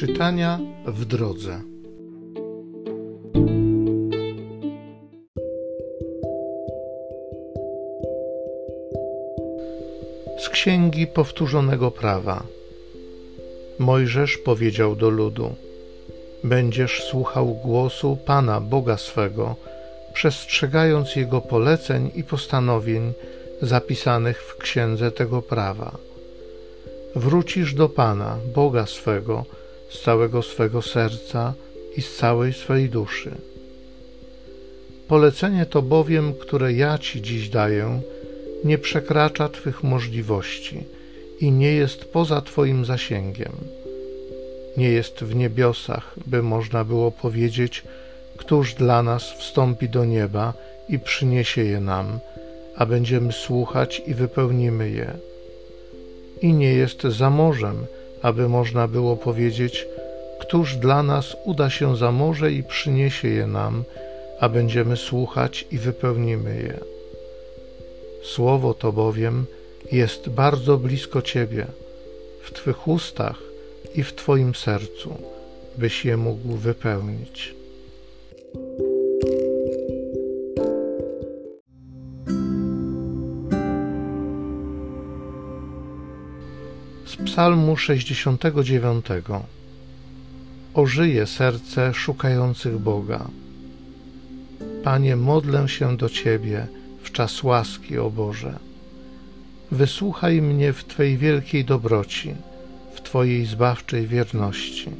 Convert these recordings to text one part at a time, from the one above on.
Czytania w drodze. Z księgi powtórzonego prawa. Mojżesz powiedział do ludu: Będziesz słuchał głosu Pana Boga swego, przestrzegając Jego poleceń i postanowień zapisanych w księdze tego prawa. Wrócisz do Pana, Boga swego, z całego swego serca i z całej swej duszy. Polecenie to bowiem, które ja Ci dziś daję, nie przekracza Twych możliwości i nie jest poza Twoim zasięgiem. Nie jest w niebiosach, by można było powiedzieć, któż dla nas wstąpi do nieba i przyniesie je nam, a będziemy słuchać i wypełnimy je. I nie jest za morzem, aby można było powiedzieć, któż dla nas uda się za morze i przyniesie je nam, a będziemy słuchać i wypełnimy je. Słowo to bowiem jest bardzo blisko Ciebie, w Twych ustach i w Twoim sercu, byś je mógł wypełnić. Psalmu 69 Ożyje serce szukających Boga. Panie, modlę się do Ciebie w czas łaski, o Boże. Wysłuchaj mnie w Twej wielkiej dobroci, w Twojej zbawczej wierności.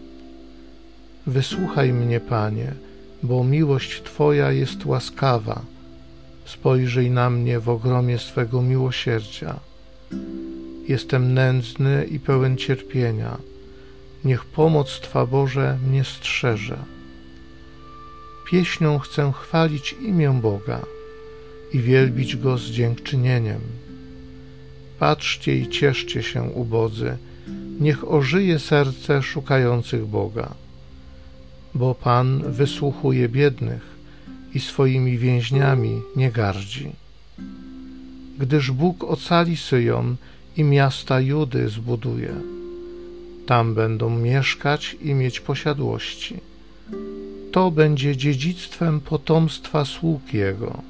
Wysłuchaj mnie, Panie, bo miłość Twoja jest łaskawa. Spojrzyj na mnie w ogromie swego miłosierdzia. Jestem nędzny i pełen cierpienia. Niech pomoc Twa, Boże, mnie strzeże. Pieśnią chcę chwalić imię Boga i wielbić Go z dziękczynieniem. Patrzcie i cieszcie się, ubodzy, niech ożyje serce szukających Boga. Bo Pan wysłuchuje biednych i swoimi więźniami nie gardzi. Gdyż Bóg ocali Syjon i miasta Judy zbuduje. Tam będą mieszkać i mieć posiadłości. To będzie dziedzictwem potomstwa sług Jego.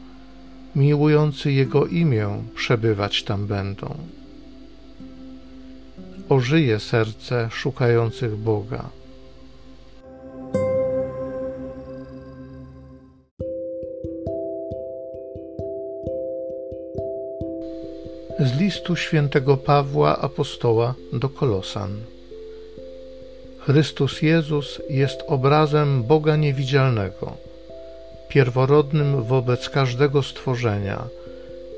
Miłujący Jego imię przebywać tam będą. Ożyje serce szukających Boga. Z listu świętego Pawła apostoła do Kolosan. Chrystus Jezus jest obrazem Boga niewidzialnego, pierworodnym wobec każdego stworzenia,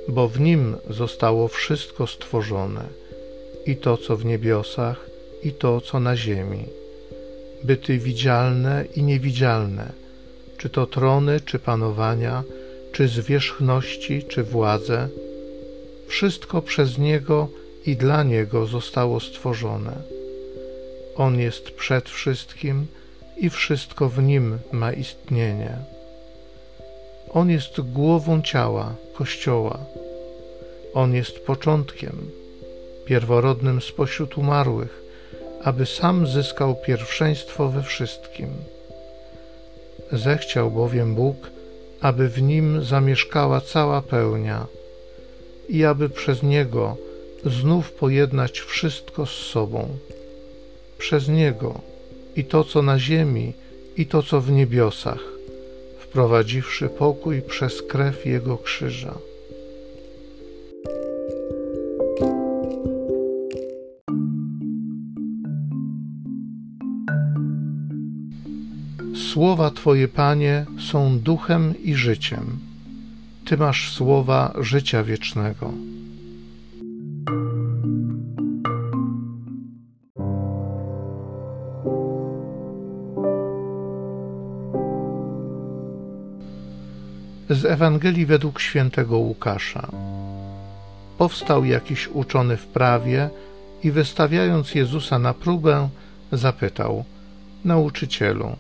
bo w nim zostało wszystko stworzone, i to, co w niebiosach, i to, co na ziemi, byty widzialne i niewidzialne, czy to trony, czy panowania, czy zwierzchności, czy władze, wszystko przez Niego i dla Niego zostało stworzone. On jest przed wszystkim i wszystko w Nim ma istnienie. On jest głową ciała, Kościoła. On jest początkiem, pierworodnym spośród umarłych, aby sam zyskał pierwszeństwo we wszystkim. Zechciał bowiem Bóg, aby w nim zamieszkała cała pełnia i aby przez Niego znów pojednać wszystko z sobą. Przez Niego i to, co na ziemi, i to, co w niebiosach, wprowadziwszy pokój przez krew Jego krzyża. Słowa Twoje, Panie, są duchem i życiem. Ty masz słowa życia wiecznego. Z Ewangelii według świętego Łukasza. Powstał jakiś uczony w prawie i wystawiając Jezusa na próbę, zapytał: Nauczycielu,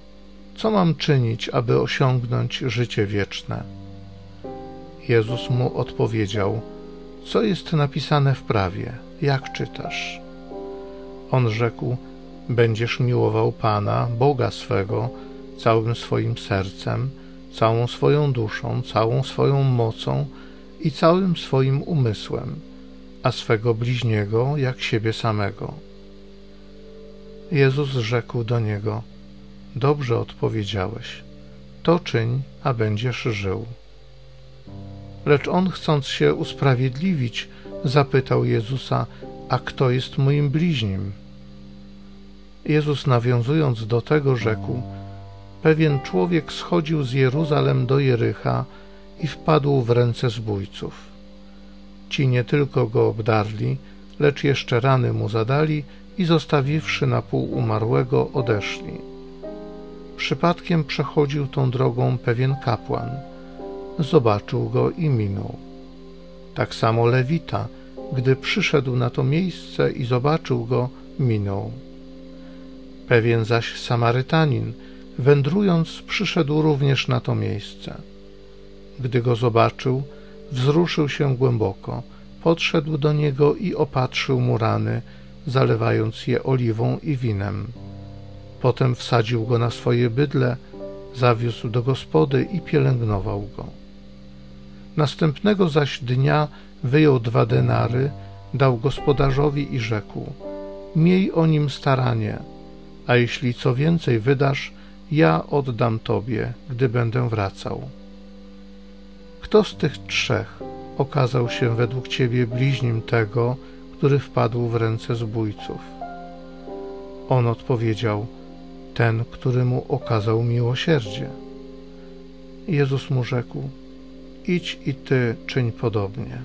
co mam czynić, aby osiągnąć życie wieczne? Jezus mu odpowiedział: Co jest napisane w prawie? Jak czytasz? On rzekł: będziesz miłował Pana, Boga swego, całym swoim sercem, całą swoją duszą, całą swoją mocą i całym swoim umysłem, a swego bliźniego jak siebie samego. Jezus rzekł do niego: Dobrze odpowiedziałeś. To czyń, a będziesz żył. Lecz on, chcąc się usprawiedliwić, zapytał Jezusa: A kto jest moim bliźnim? Jezus, nawiązując do tego, rzekł: Pewien człowiek schodził z Jeruzalem do Jericha i wpadł w ręce zbójców. Ci nie tylko go obdarli, lecz jeszcze rany mu zadali i zostawiwszy na pół umarłego, odeszli. Przypadkiem przechodził tą drogą pewien kapłan. Zobaczył go i minął. Tak samo Lewita, gdy przyszedł na to miejsce i zobaczył go, minął. Pewien zaś Samarytanin, wędrując, przyszedł również na to miejsce. Gdy go zobaczył, wzruszył się głęboko, podszedł do niego i opatrzył mu rany, zalewając je oliwą i winem. Potem wsadził go na swoje bydle, zawiózł do gospody i pielęgnował go. Następnego zaś dnia wyjął dwa denary, dał gospodarzowi i rzekł: Miej o nim staranie, a jeśli co więcej wydasz, ja oddam tobie, gdy będę wracał. Kto z tych trzech okazał się według ciebie bliźnim tego, który wpadł w ręce zbójców? On odpowiedział: Ten, który mu okazał miłosierdzie. Jezus mu rzekł: Idź i ty czyń podobnie.